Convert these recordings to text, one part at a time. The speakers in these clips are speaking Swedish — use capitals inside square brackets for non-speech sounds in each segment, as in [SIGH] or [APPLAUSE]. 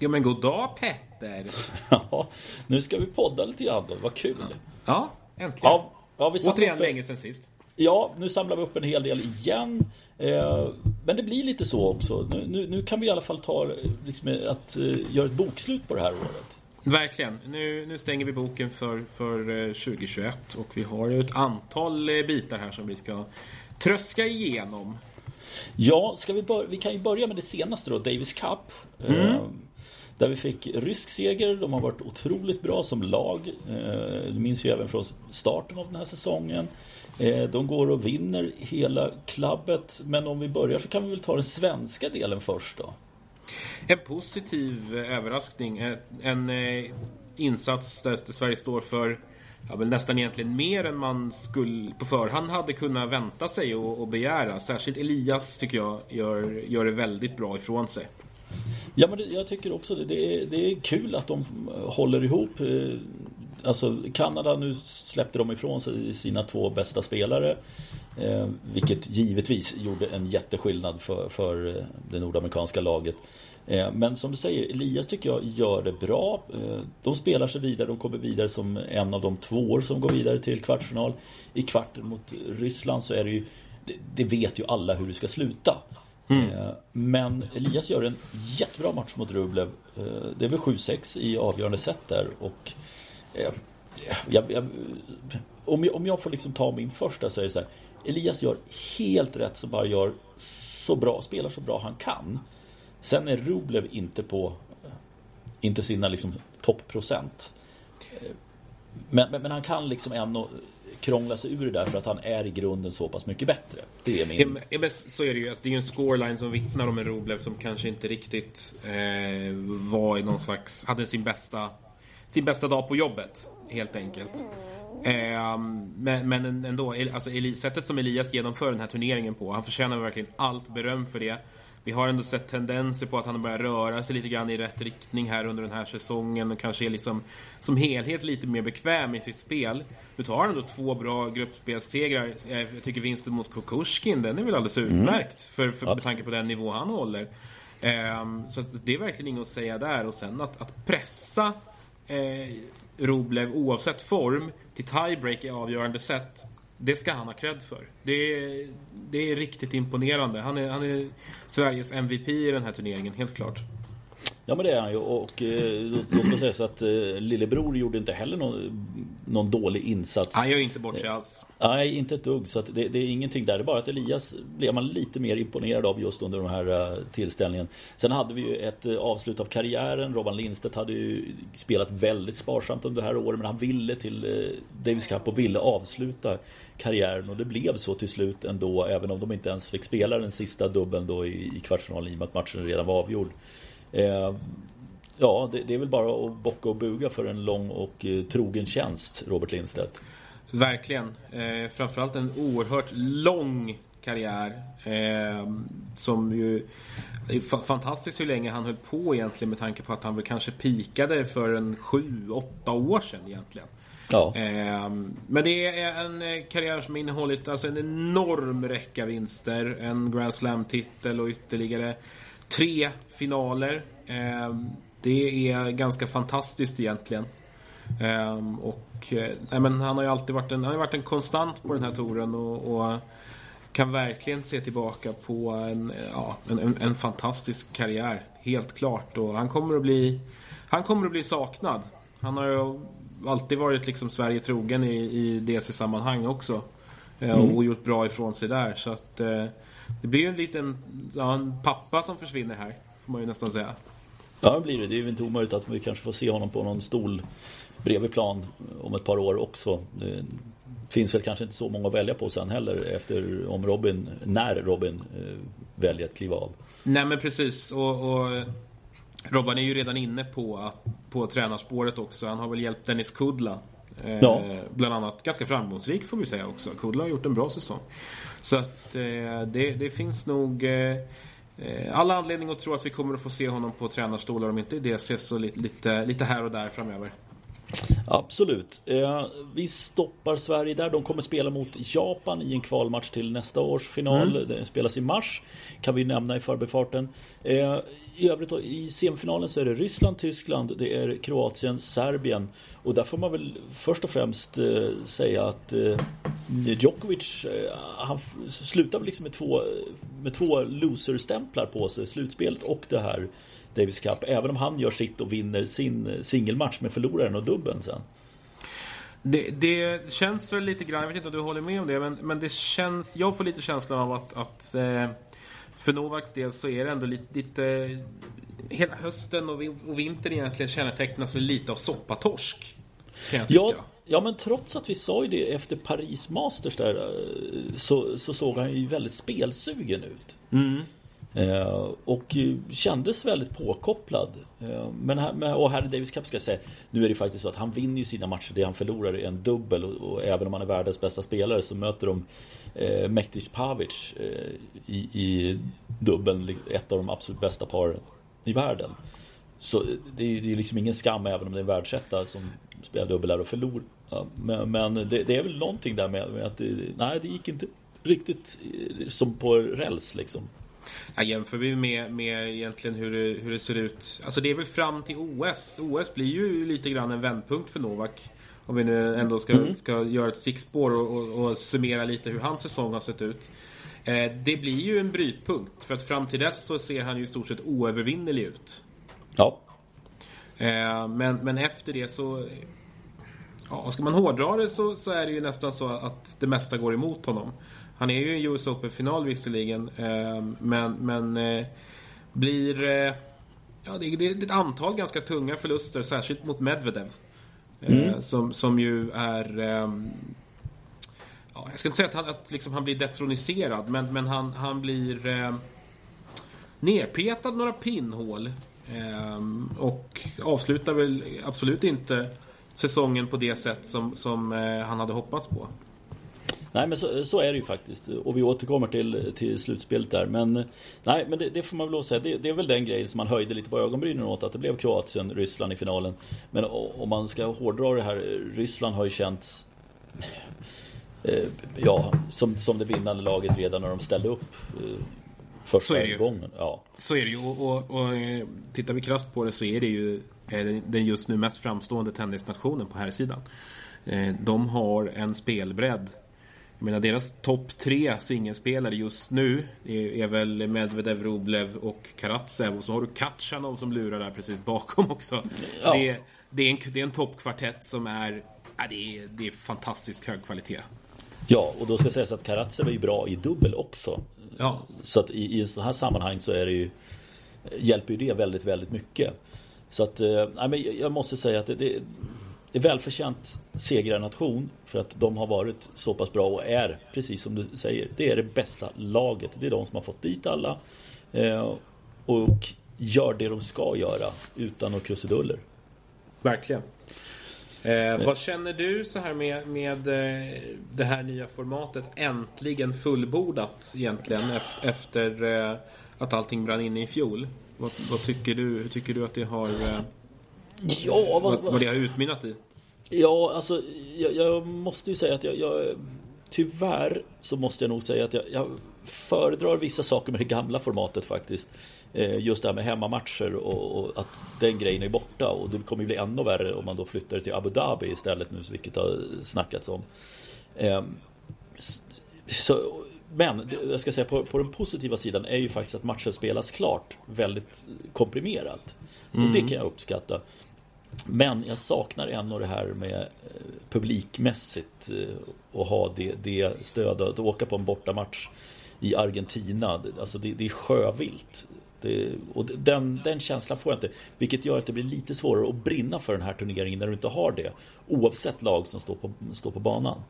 Ja men god dag Petter. [LAUGHS] Ja, nu ska vi podda lite grann då. Vad kul. Ja, äntligen. Ja, ja, vi Återigen upp- länge sen sist. Ja, nu samlar vi upp en hel del igen. Eh, men det blir lite så också. Nu, nu, nu kan vi i alla fall ta liksom, att eh, göra ett bokslut på det här året. Verkligen. Nu, nu stänger vi boken för, för eh, 2021 och vi har ett antal eh, bitar här som vi ska tröska igenom. Ja, ska vi, bör- vi kan ju börja med det senaste då, Davis Cup. Eh, där vi fick rysk seger. De har varit otroligt bra som lag. Eh, det minns vi även från starten av den här säsongen. Eh, de går och vinner hela klubbet. Men om vi börjar så kan vi väl ta den svenska delen först då. En positiv överraskning. Eh, en insats där Sverige står för ja, men nästan egentligen mer än man skulle på förhand hade kunnat vänta sig och, och begära. Särskilt Elias tycker jag gör, gör det väldigt bra ifrån sig. Ja, men det, jag tycker också det, det, är, det är kul att de eh, håller ihop. Eh, alltså Kanada, nu släppte de ifrån sig sina två bästa spelare. Eh, vilket givetvis gjorde en jätteskillnad för, för eh, det nordamerikanska laget. Eh, men som du säger, Elias tycker jag gör det bra. Eh, de spelar sig vidare, de kommer vidare som en av de två som går vidare till kvartsfinal. I kvarten mot Ryssland så är det ju det, det vet ju alla hur det ska sluta. Mm. Eh, men Elias gör en jättebra match mot Rublev. Eh, det är väl 7-6 i avgörande set där. Och eh, jag, jag, om, jag, om jag får liksom ta min första så är det så här. Elias gör helt rätt som bara gör så bra, spelar så bra han kan. Sen är Rublev inte på inte sina liksom toppprocent. Men, men, men han kan liksom ändå krångla sig ur det där för att han är i grunden så pass mycket bättre. Det är min... Ja, men- så är det ju. Alltså, det är ju en scoreline som vittnar om en Roblev som kanske inte riktigt eh, var i någon slags... Hade sin bästa, sin bästa dag på jobbet, helt enkelt. Eh, men, men ändå, alltså, sättet som Elias genomför den här turneringen på, han förtjänar verkligen allt beröm för det. Vi har ändå sett tendenser på att han börjar röra sig lite grann i rätt riktning här under den här säsongen och kanske är liksom som helhet lite mer bekväm i sitt spel. Nu tar han ändå två bra gruppspelssegrar. Eh, Jag tycker vinsten mot Kukushkin, den är väl alldeles utmärkt för, för, med tanke på den nivå han håller. Ehm, så det är verkligen inget att säga där. Och sen att, att pressa eh, Roblev oavsett form till tiebreak i avgörande set. Det ska han ha cred för. Det är, det är riktigt imponerande. Han är, han är Sveriges MVP i den här turneringen, helt klart. Ja men det är han ju och eh, då, ska sägas att eh, lillebror gjorde inte heller någon, någon dålig insats. Han gör inte bort sig alls. Nej, inte ett dugg. Så det, det är ingenting där. Det är bara att Elias blev man lite mer imponerad av just under den här uh, tillställningen. Sen hade vi ju ett avslut av karriären. Robban Lindstedt hade ju spelat väldigt sparsamt under det här året. Men han ville till Davis Cup och ville avsluta karriären. Och det blev så till slut ändå. Även om de inte ens fick spela den sista dubbeln då i, i kvartsfinalen i och med att matchen redan var avgjord. Eh, Ja, det, det är väl bara att bocka och buga för en lång och eh, trogen tjänst, Robert Lindstedt. Verkligen. Eh, framförallt en oerhört lång karriär. Eh, som ju... Det är fantastiskt hur länge han höll på egentligen med tanke på att han väl kanske pikade för en sju, åtta år sedan egentligen. Ja. Ehm, men det är en eh, karriär som innehållit alltså en enorm räcka vinster. En Grand Slam-titel och ytterligare tre finaler. Ehm, det är ganska fantastiskt egentligen. Ehm, och eh, nej, men han har ju alltid varit en, han har varit en konstant på den här touren och, och kan verkligen se tillbaka på en, ja, en, en, en fantastisk karriär. Helt klart. Och han kommer att bli, han kommer att bli saknad. Han har ju alltid varit liksom Sverige trogen i, i DC-sammanhang också. Eh, Och gjort bra ifrån sig där. Så att eh, det blir ju en liten ja, en pappa som försvinner här. Får man ju nästan säga. Ja, det blir det. Det är ju inte omöjligt att vi kanske får se honom på någon stol bredvid plan om ett par år också. Det finns väl kanske inte så många att välja på sen heller efter om Robin, när Robin eh, väljer att kliva av. Nej men precis. Och, och Robban är ju redan inne på, att, på tränarspåret också. Han har väl hjälpt Dennis Kudla. Eh, Ja. Bland annat ganska framgångsrik får vi säga också. Kudla har gjort en bra säsong. Så att eh, det, det finns nog eh, eh, alla anledning att tro att vi kommer att få se honom på tränarstolar om inte i DC så lite, lite, lite här och där framöver. Absolut. Eh, vi stoppar Sverige där. De kommer spela mot Japan i en kvalmatch till nästa års final. Mm. Den spelas i mars. Kan vi nämna i förbifarten. Eh, I övrigt då, i semifinalen så är det Ryssland, Tyskland, det är Kroatien, Serbien. Och där får man väl först och främst eh, säga att Djokovic, han slutar liksom med två, med två loser-stämplar på sig. Slutspelet och det här Davis Cup. Även om han gör sitt och vinner sin singelmatch med förloraren och dubben sen. Det, det, känns väl lite grann, jag vet inte om du håller med om det, men, men det känns, jag får lite känslan av att, att eh, för Novaks del så är det ändå lite, lite hela hösten och, och vintern egentligen kännetecknas väl lite av soppatorsk. Ja, ja, men trots att vi sa ju det efter Paris Masters där eh, så, så såg han ju väldigt spelsugen ut. Mm. Eh, och kändes väldigt påkopplad. Eh, men här, och här i Davis Cup ska jag säga, nu är det faktiskt så att han vinner ju sina matcher. Det han förlorar är en dubbel och, och även om han är världens bästa spelare så möter de eh, Mektic Pavic eh, i, i dubbeln, ett av de absolut bästa paren i världen. Så det är, det är liksom ingen skam även om det är en världsetta som spelar dubbel här och förlorar. Men, men det, det, är väl någonting där med, med att det, nej, det gick inte riktigt eh, som på räls liksom. Ja, jämför vi med, med egentligen hur det, hur det ser ut. Alltså det är väl fram till OS. OS blir ju lite grann en vändpunkt för Novak. Om vi nu ändå ska, mm. ska göra ett stickspår och, och, och, summera lite hur hans säsong har sett ut. Eh, det blir ju en brytpunkt. För att fram till dess så ser han ju i stort sett oövervinnerlig ut. Ja. Eh, men, men efter det så... Ja, ska man hårdra det så, så är det ju nästan så att det mesta går emot honom. Han är ju i US Open-final visserligen. Eh, men, men eh, blir... Eh, ja, det är ett antal ganska tunga förluster, särskilt mot Medvedev. Mm. Som, som ju är... Ja, jag ska inte säga att han, att liksom han blir detroniserad, men, men han, han blir eh, nerpetad några pinnhål. Eh, och avslutar väl absolut inte säsongen på det sätt som, som eh, han hade hoppats på. Nej men så, så, är det ju faktiskt. Och vi återkommer till, till slutspelet där. Men, nej, men det, det får man väl lov säga. Det, det, är väl den grejen som man höjde lite på ögonbrynen åt. Att det blev Kroatien, Ryssland i finalen. Men om man ska hårdra det här. Ryssland har ju känts eh, Ja, som, som det vinnande laget redan när de ställde upp eh, första så gången. Ja. Så är det ju. Och, och, och eh, tittar vi krasst på det så är det ju den just nu mest framstående tennisnationen på här sidan. De har en spelbredd jag menar deras topp tre singelspelare just nu är, väl Medvedev, Rublev och Karatsev. Och så har du Katjanov som lurar där precis bakom också. Ja. Det, det, är en, det är en toppkvartett som är, ja, det är, det är fantastiskt hög kvalitet. Ja, och då ska sägas att Karatsev är ju bra i dubbel också. Ja. Så att i, i sådana här sammanhang så är det ju Hjälper ju det väldigt, väldigt mycket. Så att, eh, nej, men jag måste säga att det, det är välförtjänt segrarnation för att de har varit så pass bra och är, precis som du säger, det är det bästa laget. Det är de som har fått dit alla eh, och gör det de ska göra utan några krusiduller. Verkligen. Eh, vad känner du så här med, med eh, det här nya formatet äntligen fullbordat egentligen efter eh, att allting brann inne i fjol? Vad, vad, tycker du? Hur tycker du att det har eh, Ja, vad, vad, det har utmynnat i? Ja, alltså jag, jag måste ju säga att jag, jag, Tyvärr så måste jag nog säga att jag, jag föredrar vissa saker med det gamla formatet faktiskt. Eh, just det här med hemmamatcher och, och, att den grejen är borta. Och det kommer ju bli ännu värre om man då flyttar till Abu Dhabi istället nu, vilket har snackats om. Eh, så, men jag ska säga på, på, den positiva sidan är ju faktiskt att matchen spelas klart väldigt komprimerat. Mm. Och det kan jag uppskatta. Men jag saknar ändå det här med eh, publikmässigt eh, och ha det, det stödet. Att åka på en bortamatch i Argentina, alltså det, det är sjövilt. Det, och den, den känslan får jag inte. Vilket gör att det blir lite svårare att brinna för den här turneringen när du inte har det. Oavsett lag som står på, står på banan.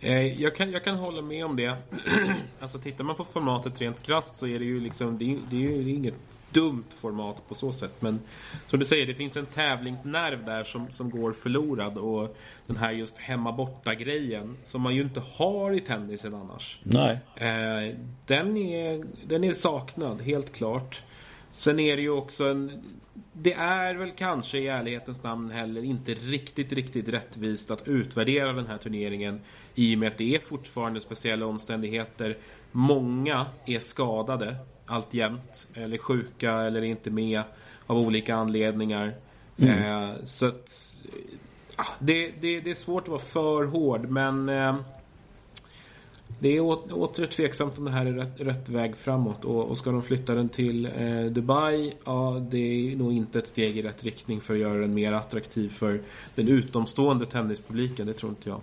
Eh, jag kan, jag kan hålla med om det. [CLEARS THROAT] alltså tittar man på formatet rent krasst så är det ju liksom, det är, det är ju inget dumt format på så sätt. Men som du säger, det finns en tävlingsnerv där som, som går förlorad. Och den här just hemma-borta-grejen som man ju inte har i tennisen annars. Nej. Eh, den, är, den är saknad, helt klart. Sen är det ju också en... det är väl kanske i ärlighetens namn heller inte riktigt, riktigt rättvist att utvärdera den här turneringen i och med att det är fortfarande speciella omständigheter. Många är skadade alltjämt, eller sjuka eller inte med av olika anledningar. Mm. Eh, så att, ah, det, det, det, är svårt att vara för hård, men eh, det är åter tveksamt om det här är rätt, rätt väg framåt. Och, och, ska de flytta den till eh, Dubai, ja det är nog inte ett steg i rätt riktning för att göra den mer attraktiv för den utomstående tennispubliken. Det tror inte jag.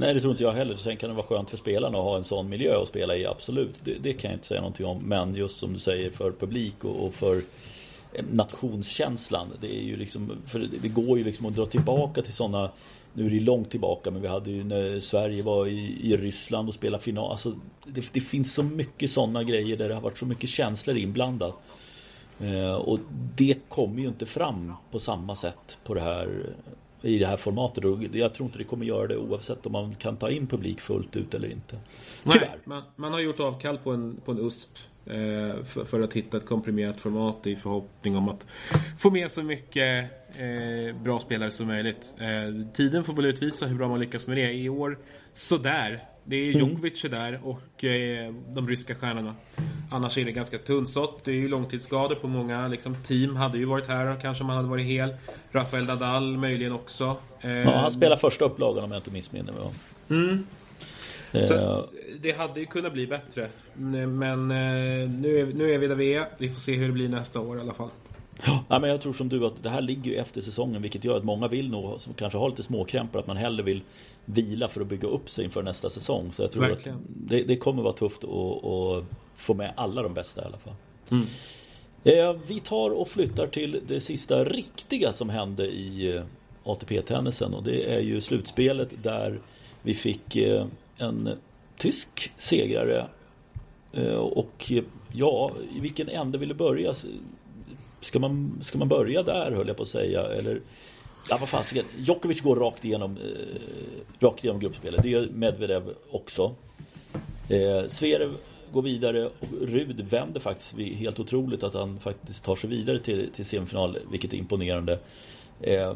Nej det tror inte jag heller. Sen kan det vara skönt för spelarna att ha en sån miljö att spela i, absolut. Det, det kan jag inte säga någonting om. Men just som du säger för publik och, och för eh, nationskänslan. Det är ju liksom, för det går ju liksom att dra tillbaka till sådana nu är det långt tillbaka men vi hade ju när Sverige var i, i Ryssland och spelade final. Alltså, det, det finns så mycket sådana grejer där det har varit så mycket känslor inblandat. Eh, och det kommer ju inte fram på samma sätt på det här i det här formatet. Och jag tror inte det kommer göra det oavsett om man kan ta in publik fullt ut eller inte. Tyvärr. Nej, man, man har gjort avkall på en, på en USP eh, för, för, att hitta ett komprimerat format i förhoppning om att få med så mycket eh, bra spelare som möjligt. Eh, tiden får väl utvisa hur bra man lyckas med det. I år, sådär. Det är mm. Djokovic mm. där och eh, de ryska stjärnorna. Annars är det ganska tunnsått. Det är ju långtidsskador på många liksom, team. Hade ju varit här kanske om han hade varit hel. Rafael Nadal möjligen också. Eh, ja, han spelar första upplagan om jag inte missminner mig. Mm. Eh. Så det hade ju kunnat bli bättre. Men nu är, nu är vi där vi är. Vi får se hur det blir nästa år i alla fall. Ja, men jag tror som du att det här ligger ju efter säsongen vilket gör att många vill nog, som kanske har lite småkrämpor, att man hellre vill vila för att bygga upp sig inför nästa säsong. Så jag tror Verkligen. att det, det, kommer vara tufft att, att, få med alla de bästa i alla fall. Mm. Eh, vi tar och flyttar till det sista riktiga som hände i eh, ATP-tennisen och det är ju slutspelet där vi fick eh, en tysk segrare och ja, i vilken ände vill du börja? Ska man, ska man börja där höll jag på att säga eller Ja vad fasiken, Djokovic går rakt igenom, eh, rakt igenom gruppspelet. Det gör Medvedev också. Eh, Zverev går vidare och Rud vänder faktiskt. Helt otroligt att han faktiskt tar sig vidare till, till semifinal, vilket är imponerande. Eh,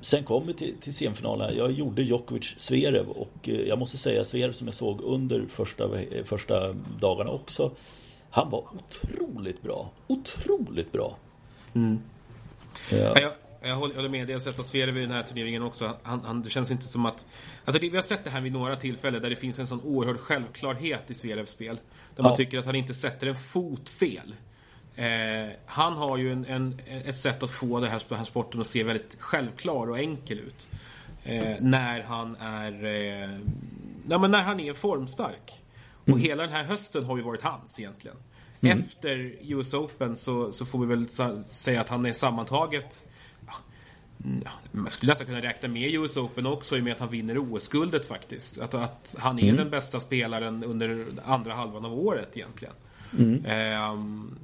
sen kom vi till, till semifinalen. Jag gjorde Djokovic Zverev och eh, jag måste säga Zverev som jag såg under första, eh, första dagarna också. Han var otroligt bra. Otroligt bra. Mm. Ja. Jag, jag håller med. Jag har sett Zverev i den här turneringen också. Han, han, det känns inte som att... Alltså det, vi har sett det här vid några tillfällen där det finns en sån oerhörd självklarhet i Zverevs spel. Där man tycker att han inte sätter en fot fel. Eh, han har ju en, en, ett sätt att få det här, den här sporten att se väldigt självklar och enkel ut. Eh, när han är... Eh, ja, men när han är formstark. Och mm. hela den här hösten har ju varit hans egentligen. Mm. Efter US Open så, så får vi väl säga att han är sammantaget Ja, man skulle nästan kunna räkna med US Open också i och med att han vinner OS-guldet faktiskt. Att, att han är mm. den bästa spelaren under andra halvan av året egentligen. Mm. Ehm,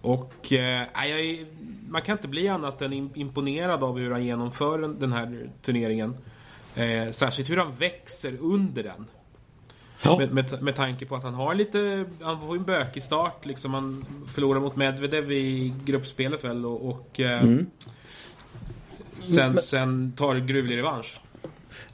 och eh, jag, man kan inte bli annat än imponerad av hur han genomför den här turneringen. Eh, särskilt hur han växer under den. Ja. Med, med, med tanke på att han har lite, han får en bökig start liksom. Han förlorar mot Medvedev i gruppspelet väl och, och eh, mm. sen, men, sen tar gruvlig revansch.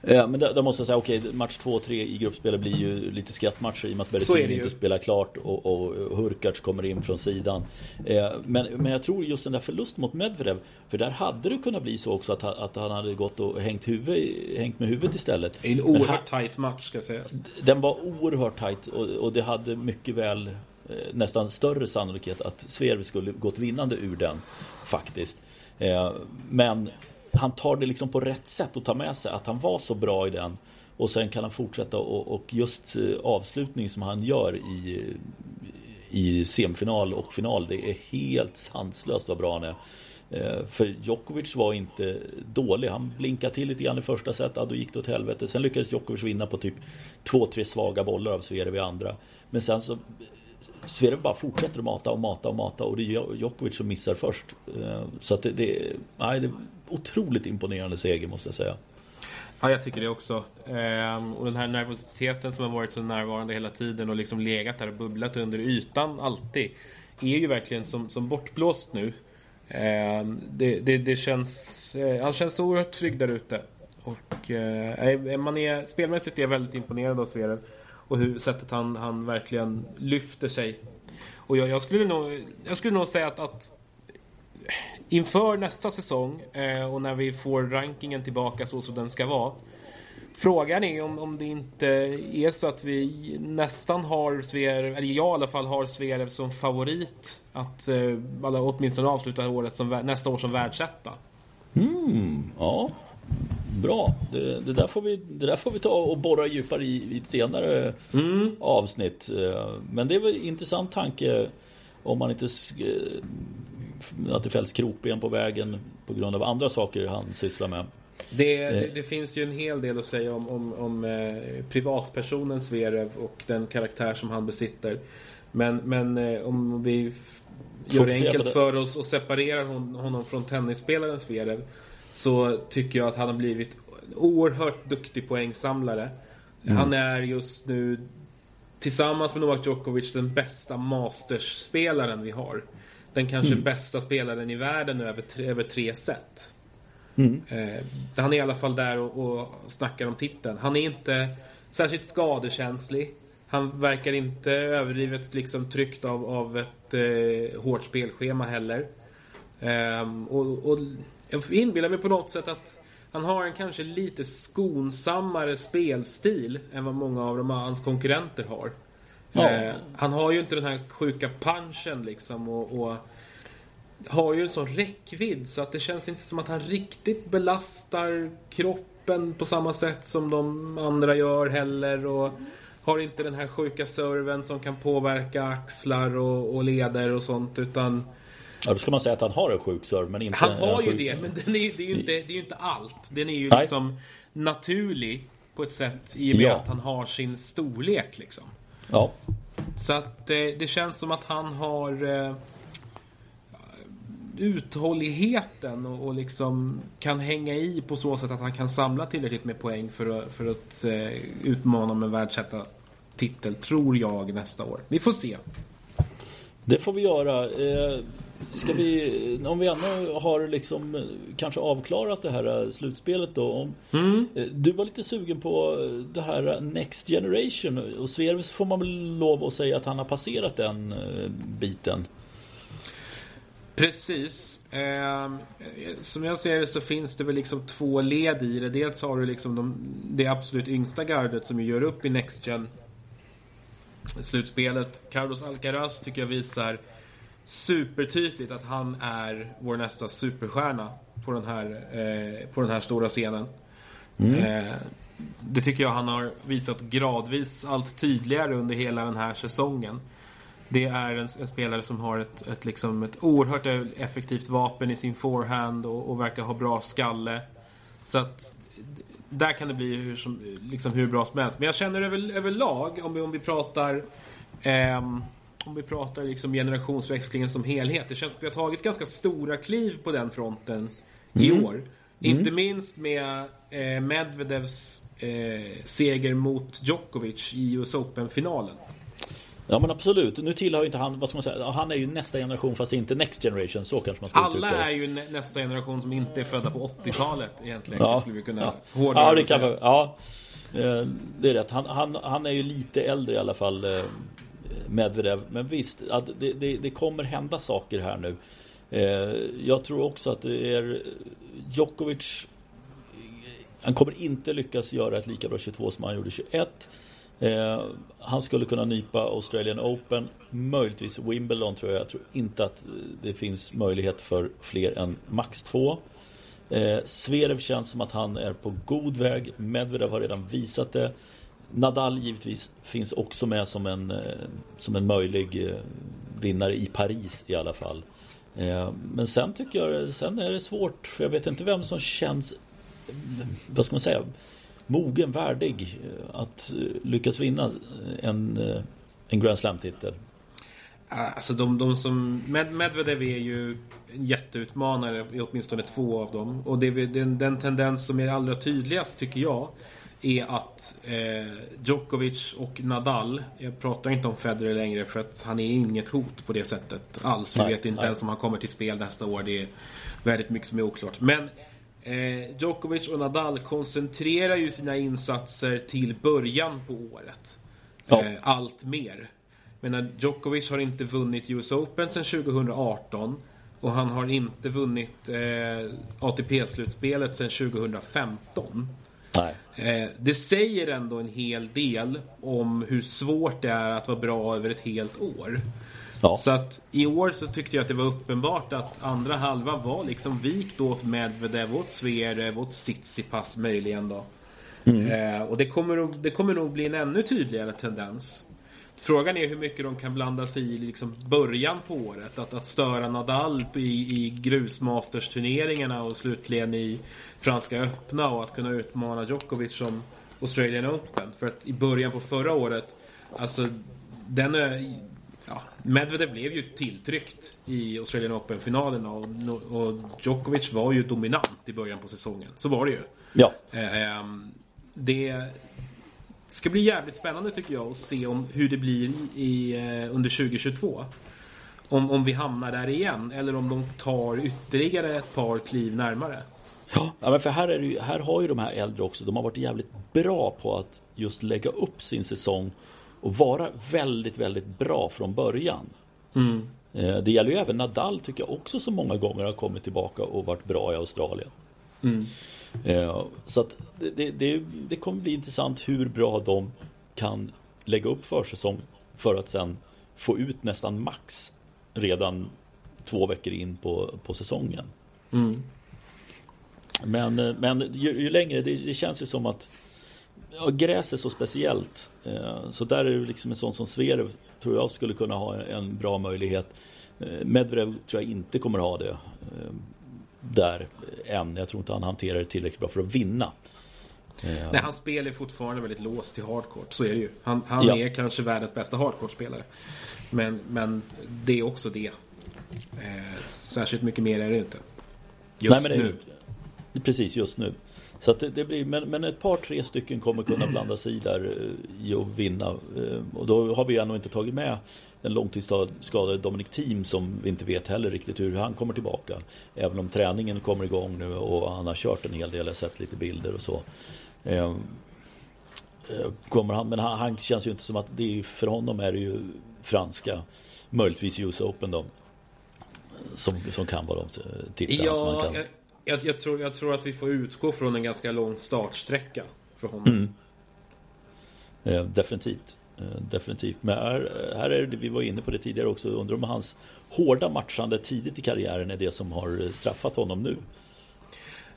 Ja, men där, där måste jag säga, okej, okay, match 2 och 3 i gruppspelet blir ju lite skrattmatcher i och med att Berrettini inte spelar klart och, och Hurkacz kommer in från sidan. Eh, men, men jag tror just den där förlusten mot Medvedev, för där hade det kunnat bli så också att, att han hade gått och hängt, huvud, hängt med huvudet istället. En oerhört här, tight match ska sägas. Den var oerhört tight och, och det hade mycket väl eh, nästan större sannolikhet att Sverige skulle gått vinnande ur den faktiskt. Eh, men han tar det liksom på rätt sätt och tar med sig att han var så bra i den. Och sen kan han fortsätta och, och just eh, avslutningen som han gör i, i semifinal och final. Det är helt sanslöst vad bra han är. Eh, för Djokovic var inte dålig. Han blinkade till lite grann i första set, ja, då gick det åt helvete. Sen lyckades Djokovic vinna på typ två, tre svaga bollar av Zverev i andra. Men sen så Zverev bara fortsätter att mata och mata och mata och det är Djokovic som missar först. Eh, så att det, det, nej, det är otroligt imponerande seger måste jag säga. Ja, jag tycker det också. Ehm, och den här nervositeten som har varit så närvarande hela tiden och liksom legat där och bubblat under ytan alltid. Är ju verkligen som, som bortblåst nu. Ehm, det, det, det, känns... Eh, Han känns oerhört trygg där ute. Och eh, man är, spelmässigt är jag väldigt imponerad av Zverev. Och hur sättet han, han verkligen lyfter sig. Och jag, jag skulle, nog, jag skulle nog säga att, att inför nästa säsong eh, och när vi får rankingen tillbaka så som den ska vara. Frågan är om, om det inte är så att vi nästan har Zverev, eller jag i alla fall har Sverev som favorit att eh, åtminstone avsluta året som, nästa år som världsetta. Mm, ja, bra. Det, det, där får vi, det där får vi ta och borra djupare i, i ett senare mm. avsnitt. Eh, men det är väl en intressant tanke om man inte eh, att det fälls krokben på vägen på grund av andra saker han sysslar med. Det, det, eh. det, finns ju en hel del att säga om, om, om eh, privatpersonen Zverev och den karaktär som han besitter. Men, men eh, om vi gör det enkelt för oss och separerar hon, honom från tennisspelaren Zverev så tycker jag att han har blivit oerhört duktig poängsamlare. Mm. Han är just nu tillsammans med Novak Djokovic den bästa Masters-spelaren vi har. Den kanske mm. bästa spelaren i världen över, över tre set. Mm. Eh, han är i alla fall där och, och snackar om titeln. Han är inte särskilt skadekänslig. Han verkar inte överdrivet liksom tryckt av, av ett eh, hårt spelschema heller. Eh, och, och jag inbillar mig på något sätt att han har en kanske lite skonsammare spelstil än vad många av de hans konkurrenter har. Ja. Eh, han har ju inte den här sjuka punchen liksom och, och har ju en sån räckvidd så att det känns inte som att han riktigt belastar kroppen på samma sätt som de andra gör heller. Och har inte den här sjuka serven som kan påverka axlar och, och leder och sånt utan Ja, då ska man säga att han har en sjuk serve men inte Han har ju det, men den är, det, är ju inte, det är inte allt. Den är ju Nej. liksom naturlig på ett sätt i och med ja. att han har sin storlek liksom. Ja. Så att det, det känns som att han har eh, uthålligheten och, och liksom kan hänga i på så sätt att han kan samla tillräckligt med poäng för att, för att eh, utmana om en världsetta titel, tror jag, nästa år. Vi får se. Det får vi göra. Eh, ska vi, om vi ändå har liksom eh, kanske avklarat det här eh, slutspelet då. Om, mm. Eh, du var lite sugen på det här Next Generation och Sverves får man väl lov att säga att han har passerat den biten. Precis. Eh, som jag ser det så finns det väl liksom två led i det. Dels har du liksom de, det absolut yngsta gardet som gör upp i Next Gen slutspelet. Carlos Alcaraz tycker jag visar supertydligt att han är vår nästa superstjärna på den här, eh, på den här stora scenen. Mm. Eh, det tycker jag han har visat gradvis allt tydligare under hela den här säsongen. Det är en, en, spelare som har ett, ett, liksom ett oerhört effektivt vapen i sin forehand och, och verkar ha bra skalle. Så att där kan det bli hur, som, liksom hur bra som helst. Men jag känner över, överlag, om vi, om vi pratar eh, om vi pratar liksom generationsväxlingen som helhet. Det känns att vi har tagit ganska stora kliv på den fronten mm. i år. Mm. Inte minst med eh, Medvedevs eh, seger mot Djokovic i US Open-finalen. Ja men absolut. Nu tillhör ju inte han, vad ska man säga, han är ju nästa generation fast inte next generation. Så kanske man ska Alla är ju nästa generation som inte är födda på 80-talet egentligen. Ja, skulle vi kunna ja. ja det kan man, ja. Eh, det är rätt. Han, han, han är ju lite äldre i alla fall. Medvedev. Men visst, att det, det, det kommer hända saker här nu. Eh, jag tror också att det är Djokovic han kommer inte lyckas göra ett lika bra 22 som han gjorde 21. Eh, han skulle kunna nypa Australian Open, möjligtvis Wimbledon tror jag. Jag tror inte att det finns möjlighet för fler än max två. Eh, Zverev känns som att han är på god väg. Medvedev har redan visat det. Nadal givetvis finns också med som en, eh, som en möjlig eh, vinnare i Paris i alla fall. Eh, men sen tycker jag sen är det svårt för jag vet inte vem som känns vad ska man säga mogen, värdig att lyckas vinna en, en Grand Slam-titel. Alltså de, de som Med, Medvedev är ju en jätteutmanare i åtminstone två av dem. Och det är den, den tendens som är allra tydligast tycker jag är att eh, Djokovic och Nadal, jag pratar inte om Federer längre för att han är inget hot på det sättet alls. Vi vet inte nej. ens om han kommer till spel nästa år. Det är väldigt mycket som är oklart. Men eh, Djokovic och Nadal koncentrerar ju sina insatser till början på året. Ja. Eh, allt mer. Men Djokovic har inte vunnit US Open sedan 2018 och han har inte vunnit eh, ATP-slutspelet sedan 2015. Nej. Eh, det säger ändå en hel del om hur svårt det är att vara bra över ett helt år. Ja. Så att i år så tyckte jag att det var uppenbart att andra halva var liksom vikt åt Medvedev, åt Zverev, åt Tsitsipas möjligen då. Eh, och det kommer, det kommer nog bli en ännu tydligare tendens. Frågan är hur mycket de kan blanda sig i liksom början på året. Att, att störa Nadal i, i grusmasters-turneringarna och slutligen i Franska öppna och att kunna utmana Djokovic som Australian Open. För att i början på förra året, alltså den är, ja, Medvedev blev ju tilltryckt i Australian Open-finalen och, och Djokovic var ju dominant i början på säsongen. Så var det ju. Ja. Eh, ehm, det ska bli jävligt spännande tycker jag att se om hur det blir i, eh, under 2022. Om, om vi hamnar där igen eller om de tar ytterligare ett par kliv närmare. Ja, men för här, är ju, här har ju de här äldre också, de har varit jävligt bra på att just lägga upp sin säsong och vara väldigt, väldigt bra från början. Eh, Det gäller ju även Nadal tycker jag också som många gånger har kommit tillbaka och varit bra i Australien. Eh, Så att det, det, det, kommer bli intressant hur bra de kan lägga upp försäsong för att sen få ut nästan max redan två veckor in på, på säsongen. Men, eh, men ju, ju längre, det, det känns ju som att ja, gräs är så speciellt. Eh, Så där är det liksom en sån som Zverev tror jag skulle kunna ha en bra möjlighet. Eh, Medvedev tror jag inte kommer ha det eh, där än. Jag tror inte han hanterar det tillräckligt bra för att vinna. Eh, Nej, hans spel är fortfarande väldigt låst till hardcourt. Så är det ju. Han, han Ja. är kanske världens bästa hardcourt-spelare. Men, men det är också det. Eh, särskilt mycket mer är det inte. Just Nej, är nu. ju- Precis, just nu. Så det, det blir, men, men ett par, tre stycken kommer kunna blanda sig i där eh, i att vinna. Eh, Och då har vi ännu inte tagit med den långtidsskadade Dominic Thiem som vi inte vet heller riktigt hur han kommer tillbaka. Även om träningen kommer igång nu och han har kört en hel del, jag har sett lite bilder och så. Eh, eh, Kommer han, men han, han känns ju inte som att det är, för honom är det ju franska, möjligtvis US Open då. Som, som kan vara de titlarna som han Ja, kan. jag, jag, jag, tror, jag tror att vi får utgå från en ganska lång startsträcka för honom. Mm. Eh, definitivt. Eh, definitivt. Men här, här är det, vi var inne på det tidigare också, undrar om hans hårda matchande tidigt i karriären är det som har eh, straffat honom nu.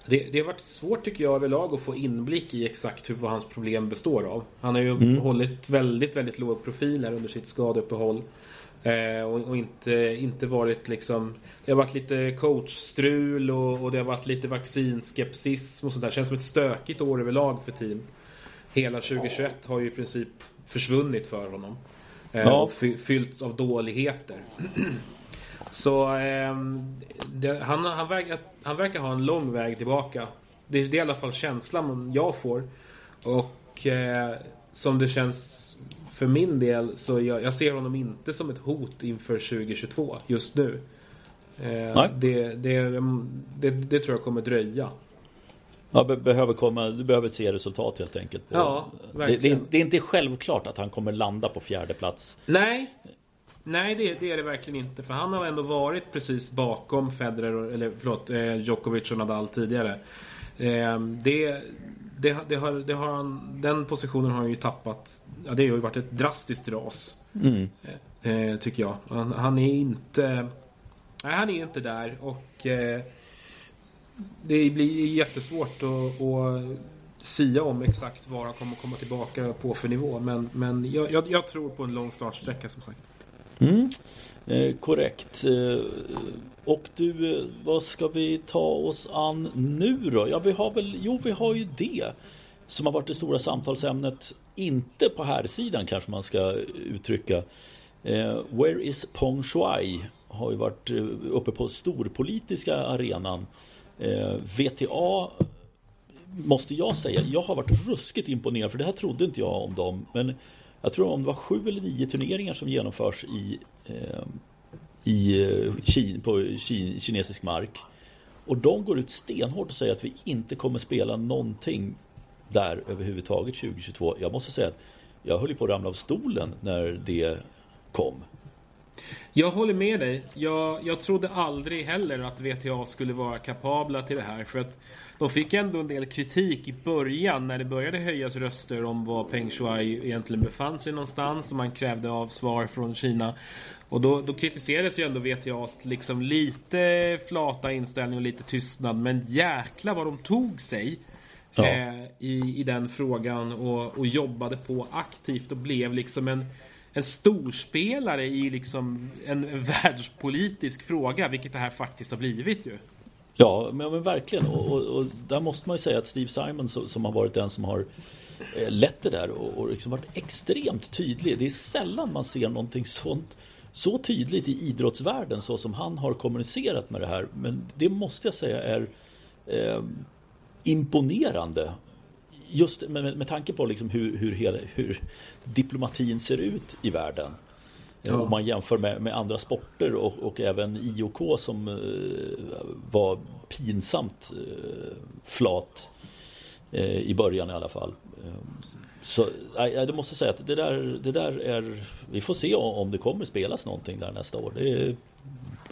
Det, det har varit svårt tycker jag överlag att få inblick i exakt hur, vad hans problem består av. Han har ju hållit väldigt, väldigt låg profil här under sitt skadeuppehåll. Eh, och, och inte, inte varit liksom... Det har varit lite coachstrul och, och det har varit lite vaccinskepsism och sånt där. Känns som ett stökigt år överlag för team. Hela 2021 har ju i princip försvunnit för honom. Eh, Ja. fyllts av dåligheter. [CLEARS THROAT] Så ehm, det, han, han, verkar, han verkar ha en lång väg tillbaka. Det, det är i alla fall känslan jag får. Och eh, som det känns för min del så jag, jag ser honom inte som ett hot inför 2022 just nu. Eh, det, det, det tror jag kommer dröja. Ja, be behöver komma, du behöver se resultat helt enkelt. Ja, det, det, verkligen. det är inte självklart att han kommer landa på fjärde plats. Nej, Nej det, det är det verkligen inte. För han har ändå varit precis bakom Federer, eller förlåt, eh, Djokovic och Nadal tidigare. Eh, det, det, det har, det har han, den positionen har han ju tappat. Ja, det har ju varit ett drastiskt ras. Mm. Eh, tycker jag. Han, han är inte... Nej, han är inte där. Och eh, det blir jättesvårt att, att sia om exakt vad han kommer komma tillbaka på för nivå. Men, men jag, jag, jag tror på en lång startsträcka som sagt. Mm. Eh, korrekt. Eh, och du, eh, vad ska vi ta oss an nu då? Ja, vi har väl, jo, vi har ju det som har varit det stora samtalsämnet. Inte på här sidan kanske man ska uttrycka. Eh, Where is Peng Shuai? Har ju varit eh, uppe på storpolitiska arenan. Eh, VTA måste jag säga, jag har varit ruskigt imponerad för det här trodde inte jag om dem. Men jag tror om det var sju eller nio turneringar som genomförs i, eh, i eh, Kina, på kinesisk mark. Och de går ut stenhårt och säger att vi inte kommer spela någonting där överhuvudtaget 2022. Jag måste säga att jag höll på att ramla av stolen när det kom. Jag håller med dig. Jag, jag trodde aldrig heller att VTA skulle vara kapabla till det här. För att de fick ändå en del kritik i början när det började höjas röster om var Peng Shuai egentligen befann sig någonstans och man krävde av svar från Kina. Och då, då kritiserades ju ändå VTAs liksom lite flata inställning och lite tystnad. Men jäkla vad de tog sig ja. eh, i, i den frågan och, och jobbade på aktivt och blev liksom en en storspelare i liksom en, en världspolitisk fråga, vilket det här faktiskt har blivit ju. Ja, men, men verkligen. Och, och, och, där måste man ju säga att Steve Simon som har varit den som har eh, lett det där och, och liksom varit extremt tydlig. Det är sällan man ser någonting sånt så tydligt i idrottsvärlden så som han har kommunicerat med det här. Men det måste jag säga är eh, imponerande just med, med tanke på liksom hur, hur, hela, hur diplomatin ser ut i världen. Ja. Om man jämför med, med andra sporter och, och, även IOK som eh, var pinsamt eh, flat eh, i början i alla fall. Eh, så jag måste säga att det där, det där är Vi får se om det kommer spelas någonting där nästa år. Det är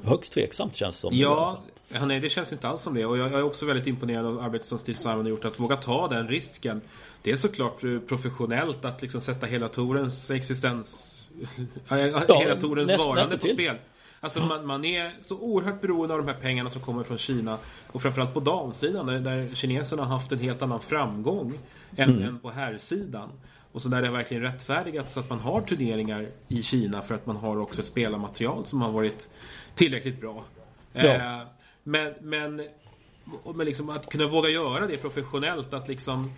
högst tveksamt känns det som. Ja, nej, det känns inte alls som det. Och jag är också väldigt imponerad av arbetet som Steve Simon har gjort. Att våga ta den risken. Det är såklart eh, professionellt att liksom sätta hela Torens existens... [LAUGHS] ja, hela Torens näst, varande på spel. Alltså man, man, är så oerhört beroende av de här pengarna som kommer från Kina. Och framförallt på damsidan där, där kineserna har haft en helt annan framgång än, mm. än på herrsidan. Och så där det har verkligen rättfärdigats att man har turneringar i Kina för att man har också ett spelarmaterial som har varit tillräckligt bra. Ja. Eh, men, men, men liksom att kunna våga göra det professionellt, att liksom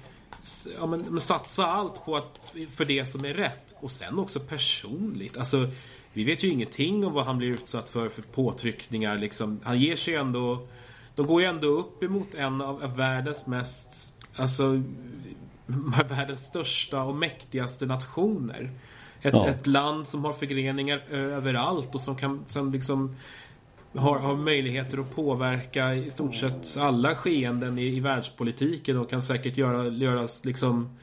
ja, men, satsa allt på att, för det som är rätt. Och sen också personligt. Alltså, vi vet ju ingenting om vad han blir utsatt för för påtryckningar. Liksom. Han ger sig ändå... De går ju ändå upp emot en av världens mest... Alltså [LAUGHS] världens största och mäktigaste nationer. Ett, ja. ett land som har förgreningar överallt och som kan som liksom har, har möjligheter att påverka i stort sett alla skeenden i, i världspolitiken och kan säkert göra, göra liksom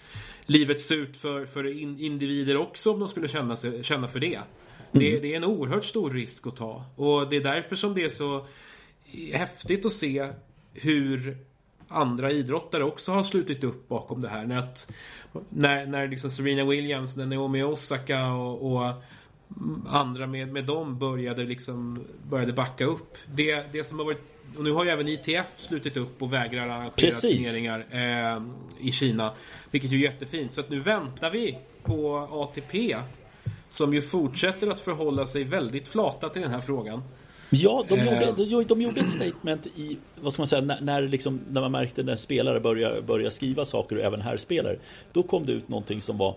livet surt för, för individer också om de skulle känna, sig, känna för det. Mm. det. Det är en oerhört stor risk att ta och det är därför som det är så häftigt att se hur andra idrottare också har slutit upp bakom det här. När, att, när, när liksom Serena Williams, Naomi Osaka och, och andra med, med dem började liksom började backa upp. Det, det som har varit och nu har ju även ITF slutit upp och vägrar arrangera Precis. turneringar eh, i Kina. Vilket är jättefint. Så att nu väntar vi på ATP. Som ju fortsätter att förhålla sig väldigt flata till den här frågan. Ja, de gjorde, de gjorde ett statement i, vad ska man säga, när, när, liksom, när man märkte när spelare började, började skriva saker, och även här spelare Då kom det ut någonting som var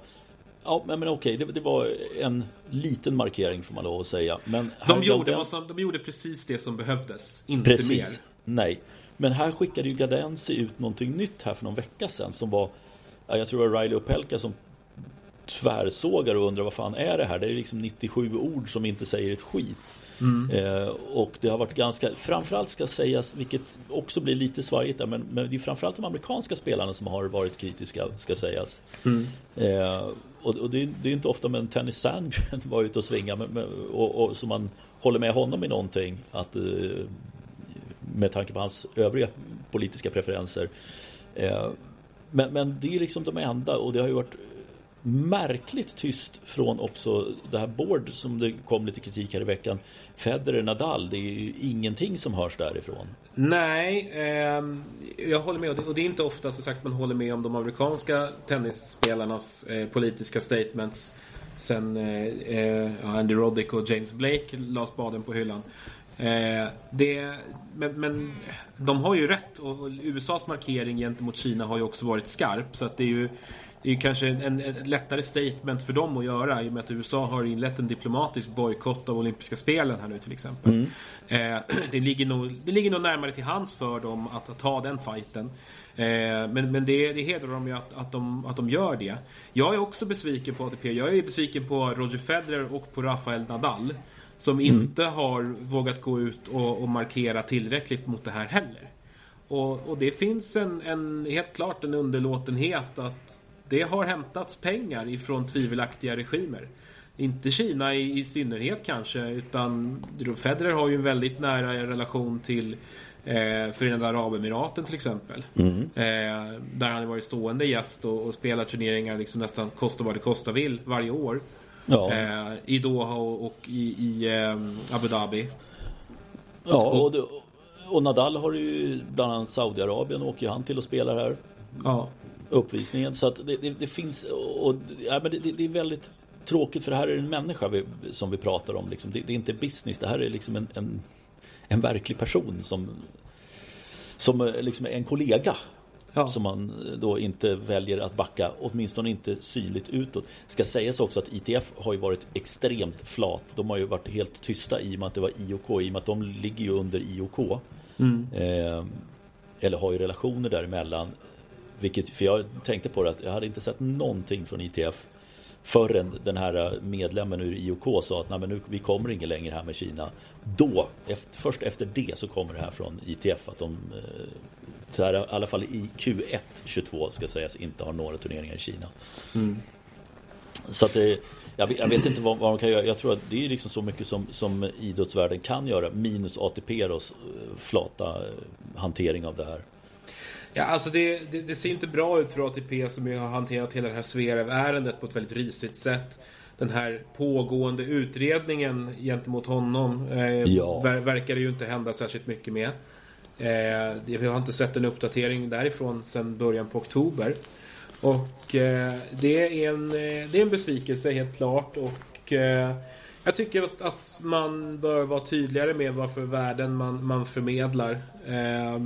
Ja, men, men okej, det, det, var en liten markering får man lov att säga. Men de, gjorde, den... som, de gjorde precis det som behövdes, inte precis. mer. Nej, men här skickade ju Gadensi ut någonting nytt här för någon vecka sedan som var Jag tror det var Riley Opelka som tvärsågar och undrar vad fan är det här? Det är liksom 97 ord som inte säger ett skit. Mm. Eh, och det har varit ganska, framförallt ska sägas, vilket också blir lite svajigt där, men, men det är framförallt de amerikanska spelarna som har varit kritiska, ska sägas. Mm. Eh, och, och det, är, det, är, inte ofta men Tennis Sandgren [LAUGHS] var ute och svinga med, med, och, och, så man håller med honom i någonting att eh, med tanke på hans övriga politiska preferenser. Eh, men, men det är liksom de enda och det har ju varit märkligt tyst från också det här Board som det kom lite kritik här i veckan. Federer, Nadal, det är ju ingenting som hörs därifrån. Nej, eh, jag håller med. Och det är inte ofta som sagt man håller med om de amerikanska tennisspelarnas eh, politiska statements sen eh, eh Andy Roddick och James Blake la spaden på hyllan. Eh, det, men, men, de har ju rätt och, och USAs markering gentemot Kina har ju också varit skarp. Så att det är ju det är kanske en, en, lättare statement för dem att göra i och med att USA har inlett en diplomatisk bojkott av olympiska spelen här nu till exempel. Mm. Eh, [CLEARS THROAT] det, ligger nog, det ligger nog närmare till hands för dem att, att ta den fighten. Eh, men men det, det hedrar dem ju att, att, de, att de gör det. Jag är också besviken på ATP. Jag är besviken på Roger Federer och på Rafael Nadal. Som mm. inte har vågat gå ut och, och markera tillräckligt mot det här heller. Och, och, det finns en, en, helt klart en underlåtenhet att det har hämtats pengar ifrån tvivelaktiga regimer. Inte Kina i, i synnerhet kanske, utan Federer har ju en väldigt nära relation till eh, Förenade Arabemiraten till exempel. Mm. Eh, där han har varit stående gäst och, och spelar turneringar liksom nästan kosta vad det kosta vill varje år. Ja. Eh, I Doha och, och i, i eh, Abu Dhabi. Ja, och, och, Nadal har ju bland annat Saudiarabien åker han till och spelar här. Ja uppvisningen. Så att det, det, det finns och, ja, men det, det, är väldigt tråkigt för det här är en människa vi, som vi pratar om. Liksom. Det, är inte business. Det här är liksom en, en, en verklig person som, som liksom är en kollega. Ja. Som man då inte väljer att backa, åtminstone inte synligt utåt. Ska sägas också att ITF har ju varit extremt flat. De har ju varit helt tysta i och med att det var IOK, i och med att de ligger ju under IOK. Mm. Eh, eller har ju relationer däremellan. Vilket, för jag tänkte på det att jag hade inte sett någonting från ITF förrän den här medlemmen ur IOK sa att Nej, men nu, vi kommer inte längre här med Kina. Då, efter, först efter det så kommer det här från ITF att de eh, så här, i alla fall i Q1 22 ska sägas inte har några turneringar i Kina. Mm. Så att det, jag vet, jag vet, inte vad, vad de kan göra. Jag tror att det är liksom så mycket som, som idrottsvärlden kan göra minus ATP och eh, flata eh, hantering av det här. Ja, alltså det, det, det, ser inte bra ut för ATP som har hanterat hela det här Zverev-ärendet på ett väldigt risigt sätt. Den här pågående utredningen gentemot honom eh, ja. ver, verkar det ju inte hända särskilt mycket med. Eh, vi har inte sett en uppdatering därifrån sedan början på oktober. Och eh, det, är en, eh, det är en besvikelse helt klart. Och eh, jag tycker att, att, man bör vara tydligare med vad för värden man, man förmedlar. Eh,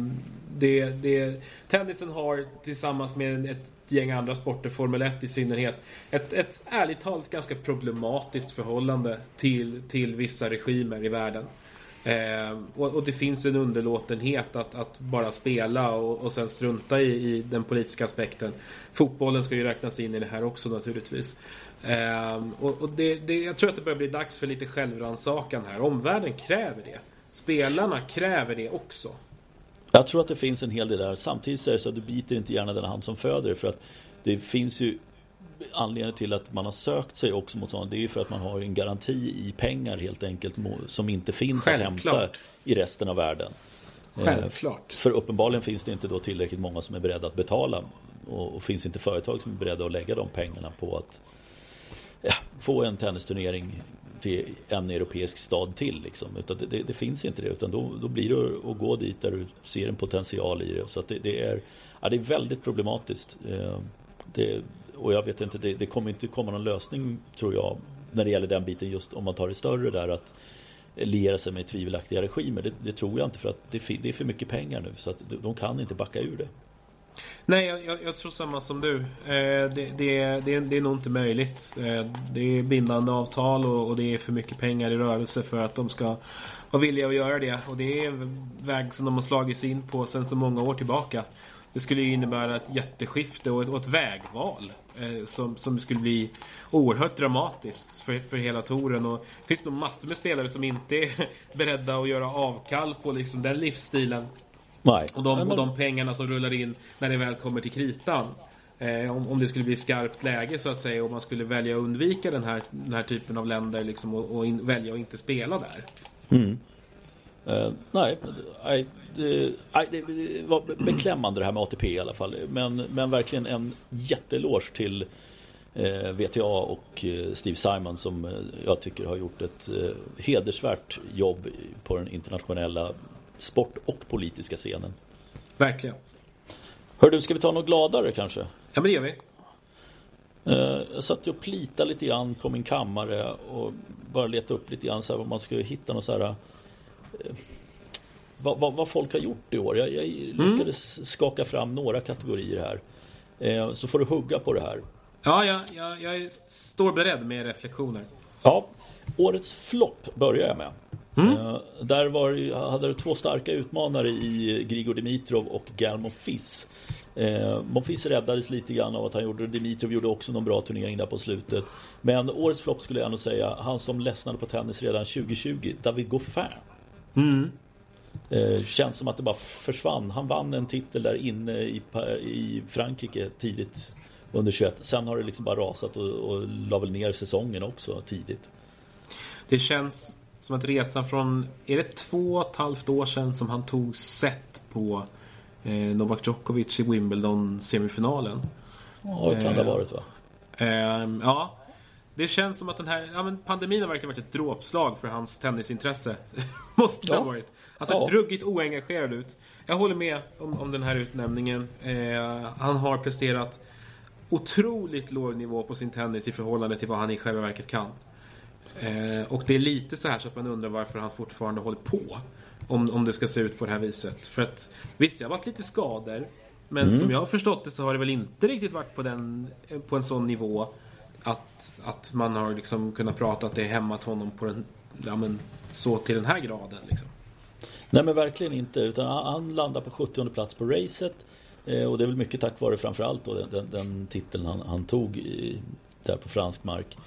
det, det, tennisen har tillsammans med ett gäng andra sporter, Formel 1 i synnerhet, ett, ett ärligt talat ganska problematiskt förhållande till, till vissa regimer i världen. Eh, och, och, det finns en underlåtenhet att, att bara spela och, och sen strunta i, i, den politiska aspekten. Fotbollen ska ju räknas in i det här också naturligtvis. Eh, och, och det, det, jag tror att det börjar bli dags för lite självrannsakan här. Omvärlden kräver det. Spelarna kräver det också. Jag tror att det finns en hel del där. Samtidigt är det så att du biter inte gärna den hand som föder för att det finns ju anledningen till att man har sökt sig också mot sådana det är ju för att man har en garanti i pengar helt enkelt som inte finns Självklart. att hämta i resten av världen. Eh, Självklart. För uppenbarligen finns det inte då tillräckligt många som är beredda att betala och, finns inte företag som är beredda att lägga de pengarna på att ja, få en tennisturnering till en europeisk stad till. Liksom. Utan det, det, det, finns inte det. Utan då, då blir det att gå dit där du ser en potential i det. Så det, det är, ja, det är väldigt problematiskt. Eh, det, och jag vet inte, det, det kommer inte komma någon lösning tror jag när det gäller den biten just om man tar det större där att liera sig med tvivelaktiga regimer. Det, det tror jag inte för att det, det, är för mycket pengar nu så att de kan inte backa ur det. Nej, jag, jag, tror samma som du. Eh, det, det, det, det, är nog inte möjligt. Eh, det är bindande avtal och, och, det är för mycket pengar i rörelse för att de ska vara villiga att göra det. Och det är en väg som de har slagit sig in på sedan så många år tillbaka. Det skulle ju innebära ett jätteskifte och ett, och ett vägval som, som skulle bli oerhört dramatiskt för, för hela touren. Och det finns nog massor med spelare som inte är [LAUGHS] beredda att göra avkall på liksom den livsstilen Nej. Och de, och de pengarna som rullar in när det väl kommer till kritan. Eh, om, om det skulle bli skarpt läge så att säga och man skulle välja att undvika den här, den här typen av länder liksom, och, och in, välja att inte spela där. Mm. Uh, nej, nej det, det, var beklämmande det här med ATP i alla fall. Men, men verkligen en jätteloge till eh, VTA och eh, Steve Simon som eh, jag tycker har gjort ett eh, hedersvärt jobb på den internationella sport och politiska scenen. Verkligen. Hör du, ska vi ta något gladare kanske? Ja, men det gör vi. Eh, jag satt och plitade lite grann på min kammare och bara letade upp lite grann så här, om man skulle hitta något så här eh, vad, vad, vad, folk har gjort i år. Jag, jag mm. lyckades skaka fram några kategorier här. Eh, så får du hugga på det här. Ja, ja, ja jag står beredd med reflektioner. Ja, årets flopp börjar jag med. Mm. Där var, hade du två starka utmanare i Grigor Dimitrov och Gal Monfils. Eh, Monfils räddades lite grann av att han gjorde det. Dimitrov gjorde också någon bra turnering där på slutet. Men årets flopp skulle jag nog säga, han som ledsnade på tennis redan 2020, David Goffin. Mm. Eh, känns som att det bara försvann. Han vann en titel där inne i, i Frankrike tidigt under 21. Sen har det liksom bara rasat och, och la väl ner säsongen också tidigt. Det känns som att resan från, är det två och ett halvt år sedan som han tog set på eh, Novak Djokovic i Wimbledon-semifinalen? Ja, det kan det ha varit va? Eh, ja, det känns som att den här ja, men pandemin har verkligen varit ett dråpslag för hans tennisintresse. [LAUGHS] Måste det ja. ha varit. Han ser ja. druggigt oengagerad ut. Jag håller med om, om den här utnämningen. Eh, han har presterat otroligt låg nivå på sin tennis i förhållande till vad han i själva verket kan. Eh, och det är lite så här så att man undrar varför han fortfarande håller på. Om, om det ska se ut på det här viset. För att visst, det har varit lite skador. Men mm. som jag har förstått det så har det väl inte riktigt varit på, den, på en sån nivå att, att man har liksom kunnat prata att det är hämmat honom på den, ja, men, så till den här graden. Liksom. Nej men verkligen inte. Utan han landar på 70 plats på racet. Eh, och det är väl mycket tack vare framförallt då den, den, titeln han, han tog i, där på fransk mark.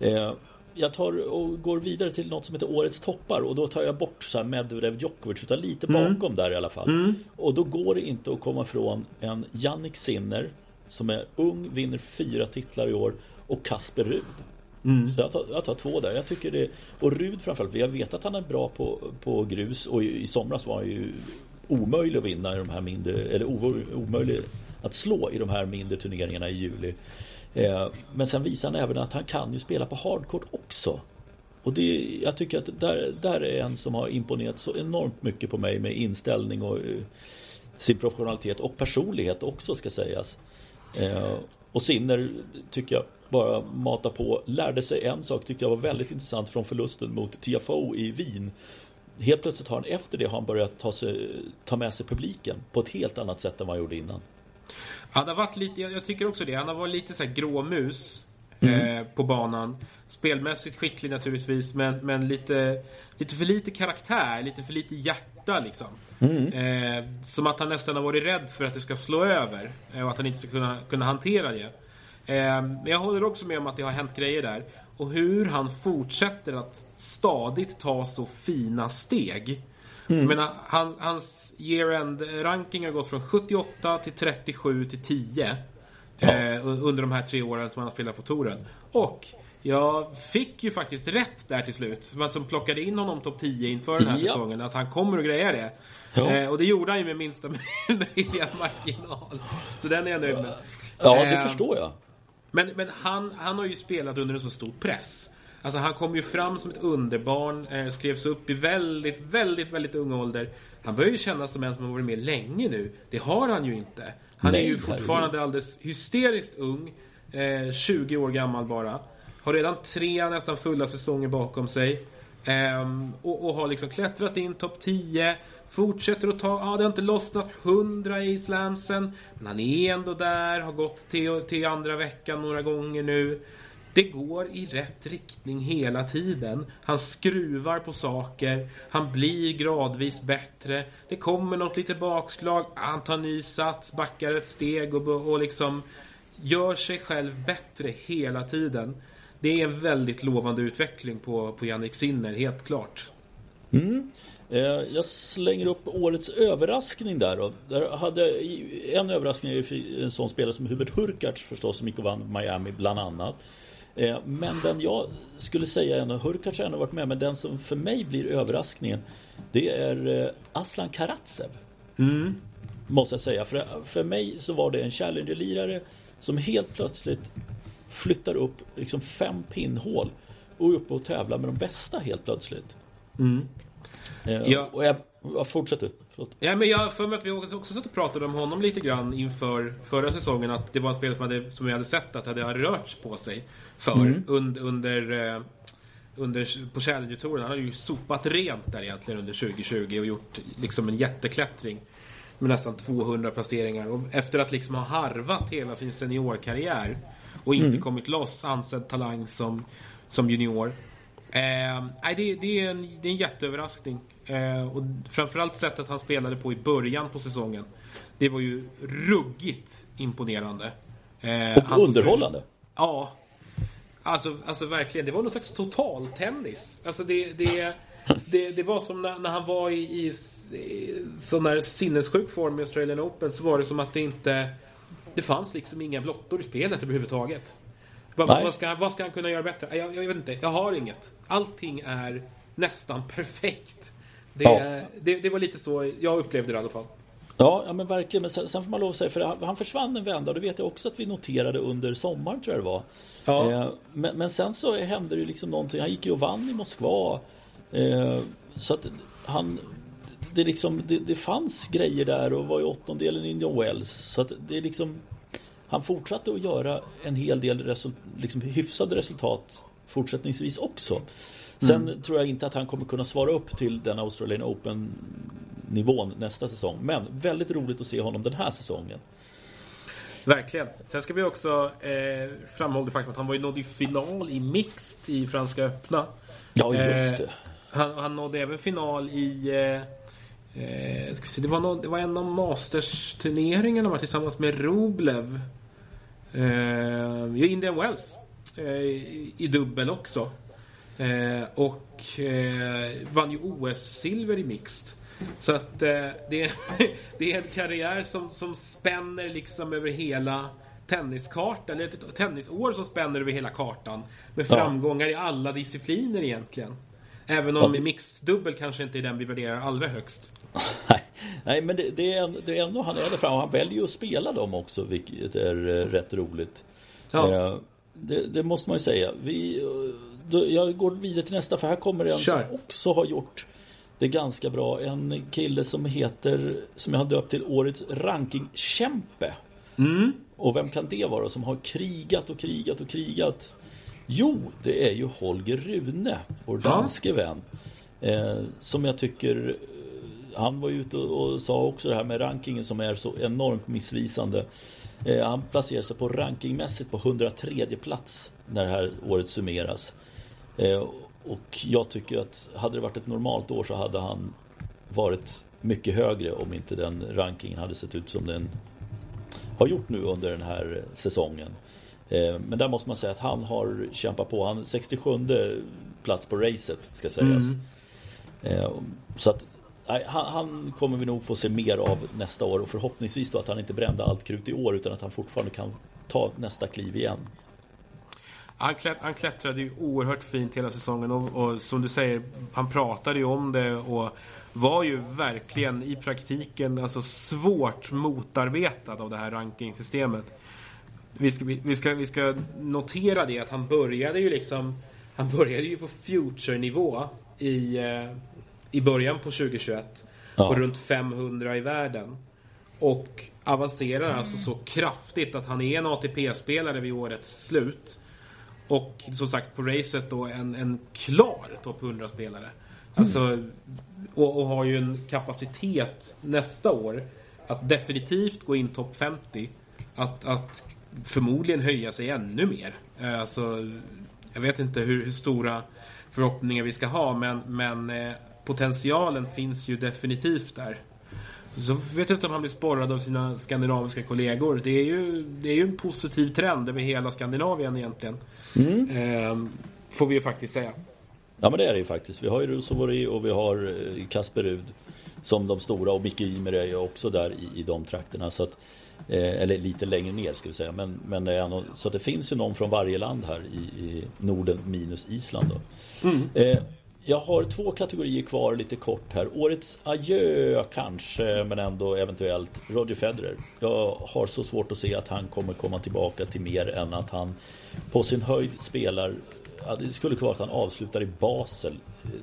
Eh, jag tar och går vidare till något som heter Årets toppar och då tar jag bort så här Medvedev Djokovic utan lite mm. bakom mm. där i alla fall. Mm. Och då går det inte att komma från en Jannik Sinner som är ung, vinner fyra titlar i år och Kasper Rud. Mm. Så jag tar, jag tar, två där. Jag tycker det, och Rud framförallt, jag vet att han är bra på, på grus och i, i somras var han ju omöjlig att vinna i de här mindre, eller omöjlig att slå i de här mindre turneringarna i juli. Eh, men sen visar han även att han kan ju spela på hardcourt också. Och det, jag tycker att där, där är en som har imponerat så enormt mycket på mig med inställning och uh, sin professionalitet och personlighet också ska sägas. Uh, och Sinner tycker jag bara mata på. Lärde sig en sak tyckte jag var väldigt intressant från förlusten mot Tiafoe i Wien. Helt plötsligt har han efter det har han börjat ta, sig, ta med sig publiken på ett helt annat sätt än vad han gjorde innan. Han har varit lite, jag tycker också det, han har varit lite så här gråmus mm. eh, på banan. Spelmässigt skicklig naturligtvis, men, men lite, lite för lite karaktär, lite för lite hjärta liksom. Mm. Eh, som att han nästan har varit rädd för att det ska slå över eh, och att han inte ska kunna, kunna hantera det. Eh, men jag håller också med om att det har hänt grejer där. Och hur han fortsätter att stadigt ta så fina steg. Mm. Menar, han, hans year-end ranking har gått från 78 till 37 till 10. Ja. Eh, under de här tre åren som han har spelat på touren. Och jag fick ju faktiskt rätt där till slut. Man som plockade in honom topp 10 inför den här ja. säsongen. Att han kommer att greja det. Eh, och det gjorde han ju med minsta [LAUGHS] möjliga marginal. Så den är jag nöjd med. Ja, det eh, förstår jag. Men, men han, han har ju spelat under en så stor press. Alltså han kom ju fram som ett underbarn, eh, skrevs upp i väldigt, väldigt, väldigt ung ålder. Han börjar ju kännas som en som har varit med länge nu. Det har han ju inte. Han Nej, är ju fortfarande alldeles hysteriskt ung. Eh, 20 år gammal bara. Har redan tre nästan fulla säsonger bakom sig. Eh, och, och, har liksom klättrat in topp 10. Fortsätter att ta, ja det har inte lossnat 100 i slamsen. Men han är ändå där, har gått till, till andra veckan några gånger nu. Det går i rätt riktning hela tiden. Han skruvar på saker. Han blir gradvis bättre. Det kommer något litet bakslag. Han tar ny sats, backar ett steg och, och liksom gör sig själv bättre hela tiden. Det är en väldigt lovande utveckling på, på Jannik Sinner, helt klart. Mm. Eh, jag slänger upp årets överraskning där då. Där hade en överraskning är en sån spelare som Hubert Hurkacz förstås som gick och vann Miami bland annat. Eh, men den jag skulle säga ändå, Hurkacz har ändå varit med, men den som för mig blir överraskningen det är eh, Aslan Karatsev. Mm. Måste jag säga. För, för mig så var det en Challenger-lirare som helt plötsligt flyttar upp liksom fem pinnhål och är uppe och tävlar med de bästa helt plötsligt. Mm. Eh, ja. Och jag, jag fortsätter. Förlåt. Ja, men jag för mig att vi också, också satt och pratade om honom lite grann inför förra säsongen. Att det var en spelare som, hade, som vi hade sett att hade rört på sig för mm. under, under, eh, under, på Challenger-touren. Han hade ju sopat rent där egentligen under 2020 och gjort liksom en jätteklättring. med nästan 200 placeringar. Och efter att liksom ha harvat hela sin seniorkarriär och inte mm. kommit loss, ansedd talang som, som junior. Eh, det, det, är en, det är en jätteöverraskning. Eh, och framförallt sättet han spelade på i början på säsongen. Det var ju ruggigt imponerande. Eh, och underhållande. Ja. Alltså, alltså verkligen, det var någon slags totaltennis. Alltså det, det, det, det var som när, när han var i, i, i sån där sinnessjuk form i Australian Open så var det som att det inte... Det fanns liksom inga blottor i spelet överhuvudtaget. Vad, vad, ska, vad ska han kunna göra bättre? Jag, jag vet inte, jag har inget. Allting är nästan [LAUGHS] perfekt. Det, ja. det, det, var lite så jag upplevde det i alla fall. Ja, ja men verkligen. Men sen, sen får man lov att säga, för han, han försvann en vända och det vet jag också att vi noterade under sommaren tror jag det var. Ja. Eh, men, men, sen så hände det liksom någonting. Han gick ju och vann i Moskva. Eh, så att han... Det, liksom, det, det fanns grejer där och var i åttondelen i Indian Wells. Så att det är liksom... Han fortsatte att göra en hel del result, liksom hyfsade resultat fortsättningsvis också. Sen mm. tror jag inte att han kommer kunna svara upp till den Australian Open nivån nästa säsong. Men väldigt roligt att se honom den här säsongen. Verkligen. Sen ska vi också eh, framhålla det faktum att han var ju nådde final i mixed i Franska öppna. Ja, just eh, det. Eh, han, han nådde även final i eh, eh, se, det, var någon, det var en av Masters-turneringarna var tillsammans med Roblev. Eh, Indian Wells. Eh, i, I dubbel också. Eh, och eh, vann ju OS-silver i mixed. Så att eh, det, är, [LAUGHS] det är en karriär som, som spänner liksom över hela tenniskartan, eller ett tennisår som spänner över hela kartan. Med framgångar ja. i alla discipliner egentligen. Även om ja. mixed dubbel kanske inte är den vi värderar allra högst. [LAUGHS] Nej, men det, det, är, det är ändå han är där fram. Han väljer ju att spela dem också, vilket är eh, rätt roligt. Ja. Eh, det, det, måste man ju säga. Vi, då, jag går vidare till nästa, för här kommer en Kör. som också har gjort det ganska bra. En kille som heter, som jag har döpt till årets rankingkämpe. Mm. Och vem kan det vara som har krigat och krigat och krigat? Jo, det är ju Holger Rune, vår danske ja. vän. Eh, som jag tycker eh, han var ute och, sa också det här med rankingen som är så enormt missvisande. Eh, han placerar sig på rankingmässigt på 103 plats när det här året summeras. Eh, och jag tycker att hade det varit ett normalt år så hade han varit mycket högre om inte den rankingen hade sett ut som den har gjort nu under den här säsongen. Eh, men där måste man säga att han har kämpat på. Han 67 plats på racet ska sägas. Mm. Eh, så att han, han, kommer vi nog få se mer av nästa år och förhoppningsvis då att han inte brände allt krut i år utan att han fortfarande kan ta nästa kliv igen. Han, klätt, han klättrade ju oerhört fint hela säsongen och, och, som du säger, han pratade ju om det och var ju verkligen i praktiken alltså svårt motarbetad av det här rankingsystemet. Vi ska, vi, ska, vi ska notera det att han började ju liksom Han började ju på future-nivå i, eh, i början på 2021 ja. och runt 500 i världen. Och avancerar alltså så kraftigt att han är en ATP-spelare vid årets slut. Och som sagt på racet då en, en klar topp 100-spelare. Alltså, och, och, har ju en kapacitet nästa år att definitivt gå in topp 50. Att, att förmodligen höja sig ännu mer. Eh, alltså, jag vet inte hur, hur stora förhoppningar vi ska ha men, men eh, potentialen finns ju definitivt där. Så vet jag inte om han blir sporrad av sina skandinaviska kollegor. Det är ju, det är ju en positiv trend över hela Skandinavien egentligen. Mm. Ehm, får vi ju faktiskt säga. Ja men det är det ju faktiskt. Vi har ju Rusovori och vi har eh, Kasper Rud som de stora och Micke Ymer är ju också där i, i de trakterna. Så att, eh, eller lite längre ner ska vi säga. Men, men det är så det finns ju någon från varje land här i, i Norden minus Island. Då. Mm. Eh, jag har två kategorier kvar lite kort här. Årets adjö kanske, men ändå eventuellt Roger Federer. Jag har så svårt att se att han kommer komma tillbaka till mer än att han på sin höjd spelar ja, Det skulle vara att han avslutar i Basel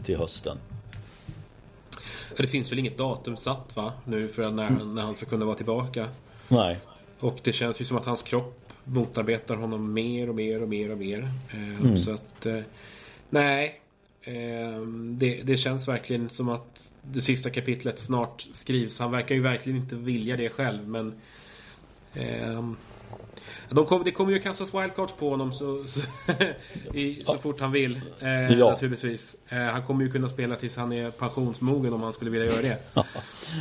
till hösten. Det finns väl inget datum satt va? Nu för när, mm. när han ska kunna vara tillbaka. Nej. Och det känns ju som att hans kropp motarbetar honom mer och mer och mer och mer. Eh, mm. Så att... Eh, nej, Ehm, det, det känns verkligen som att det sista kapitlet snart skrivs. Han verkar ju verkligen inte vilja det själv men ehm, de kom, det kommer ju kastas wildcards på honom så, så, [LAUGHS] i, så fort han vill. Eh, ja. Naturligtvis. Eh, han kommer ju kunna spela tills han är pensionsmogen om han skulle vilja göra det. [LAUGHS]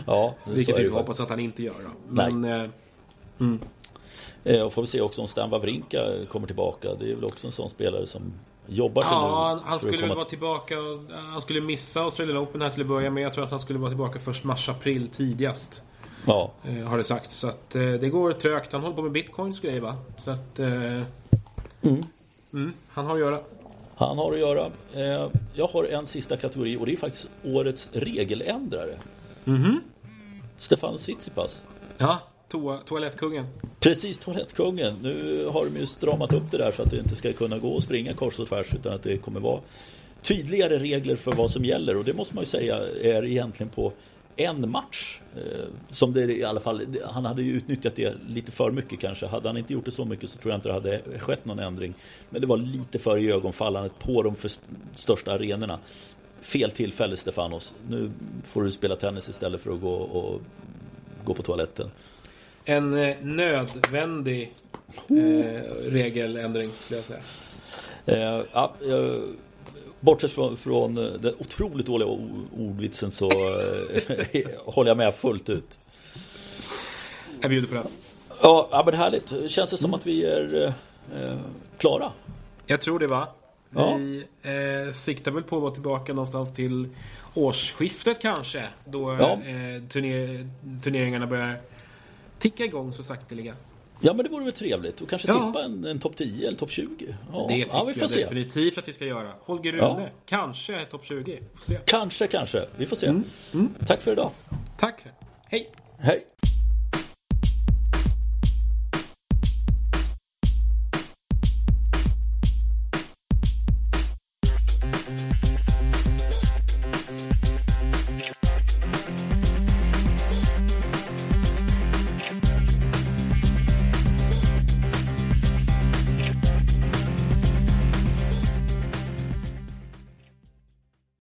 ja, Vilket vi hoppas att han inte gör då. Men. Eh, mm. Eh, och får vi se också om Stan Wawrinka kommer tillbaka. Det är väl också en sån spelare som jobbar sig Ja, nu han skulle väl vara tillbaka. Han skulle missa Australian Open här till att börja med. Jag tror att han skulle vara tillbaka först mars-april tidigast. Ja. Eh, har det sagt. Så att eh, det går trögt. Han håller på med bitcoins grejer va? Så att... Eh, mm. Mm, han har att göra. Han har att göra. Jag har en sista kategori och det är faktiskt årets regeländrare. Mm -hmm. Stefano Tsitsipas. Ja, to toalettkungen. Precis, toalettkungen. Nu har de ju stramat upp det där så att det inte ska kunna gå att springa kors och tvärs utan att det kommer vara tydligare regler för vad som gäller och det måste man ju säga är egentligen på en match. Eh, som det i alla fall, han hade ju utnyttjat det lite för mycket kanske. Hade han inte gjort det så mycket så tror jag inte det hade skett någon ändring. Men det var lite för i ögonfallandet på de största arenorna. Fel tillfälle Stefanos. Nu får du spela tennis istället för att gå och gå på toaletten. En eh, nödvändig eh, [LAUGHS] regeländring skulle jag säga. Eh, ja, eh, Bortsett från, från eh, den otroligt dåliga ordvitsen så eh, [LAUGHS] håller jag med fullt ut. Jag bjuder på det. Ja, men härligt. Känns det som att vi är eh, klara? Jag tror det va. Vi ja. eh, siktar väl på att vara tillbaka någonstans till årsskiftet kanske. Då ja. eh, turner turneringarna börjar ticka igång så sakteliga. Ja men det vore väl trevligt. Och kanske ja. tippa en, en topp 10 eller topp 20. Ja. Det tycker ja, vi får jag se. definitivt att vi ska göra. Holger Rune, ja. kanske topp 20. Kanske, kanske. Vi får se. Mm. Mm. Tack för idag. Tack. Hej. Hej.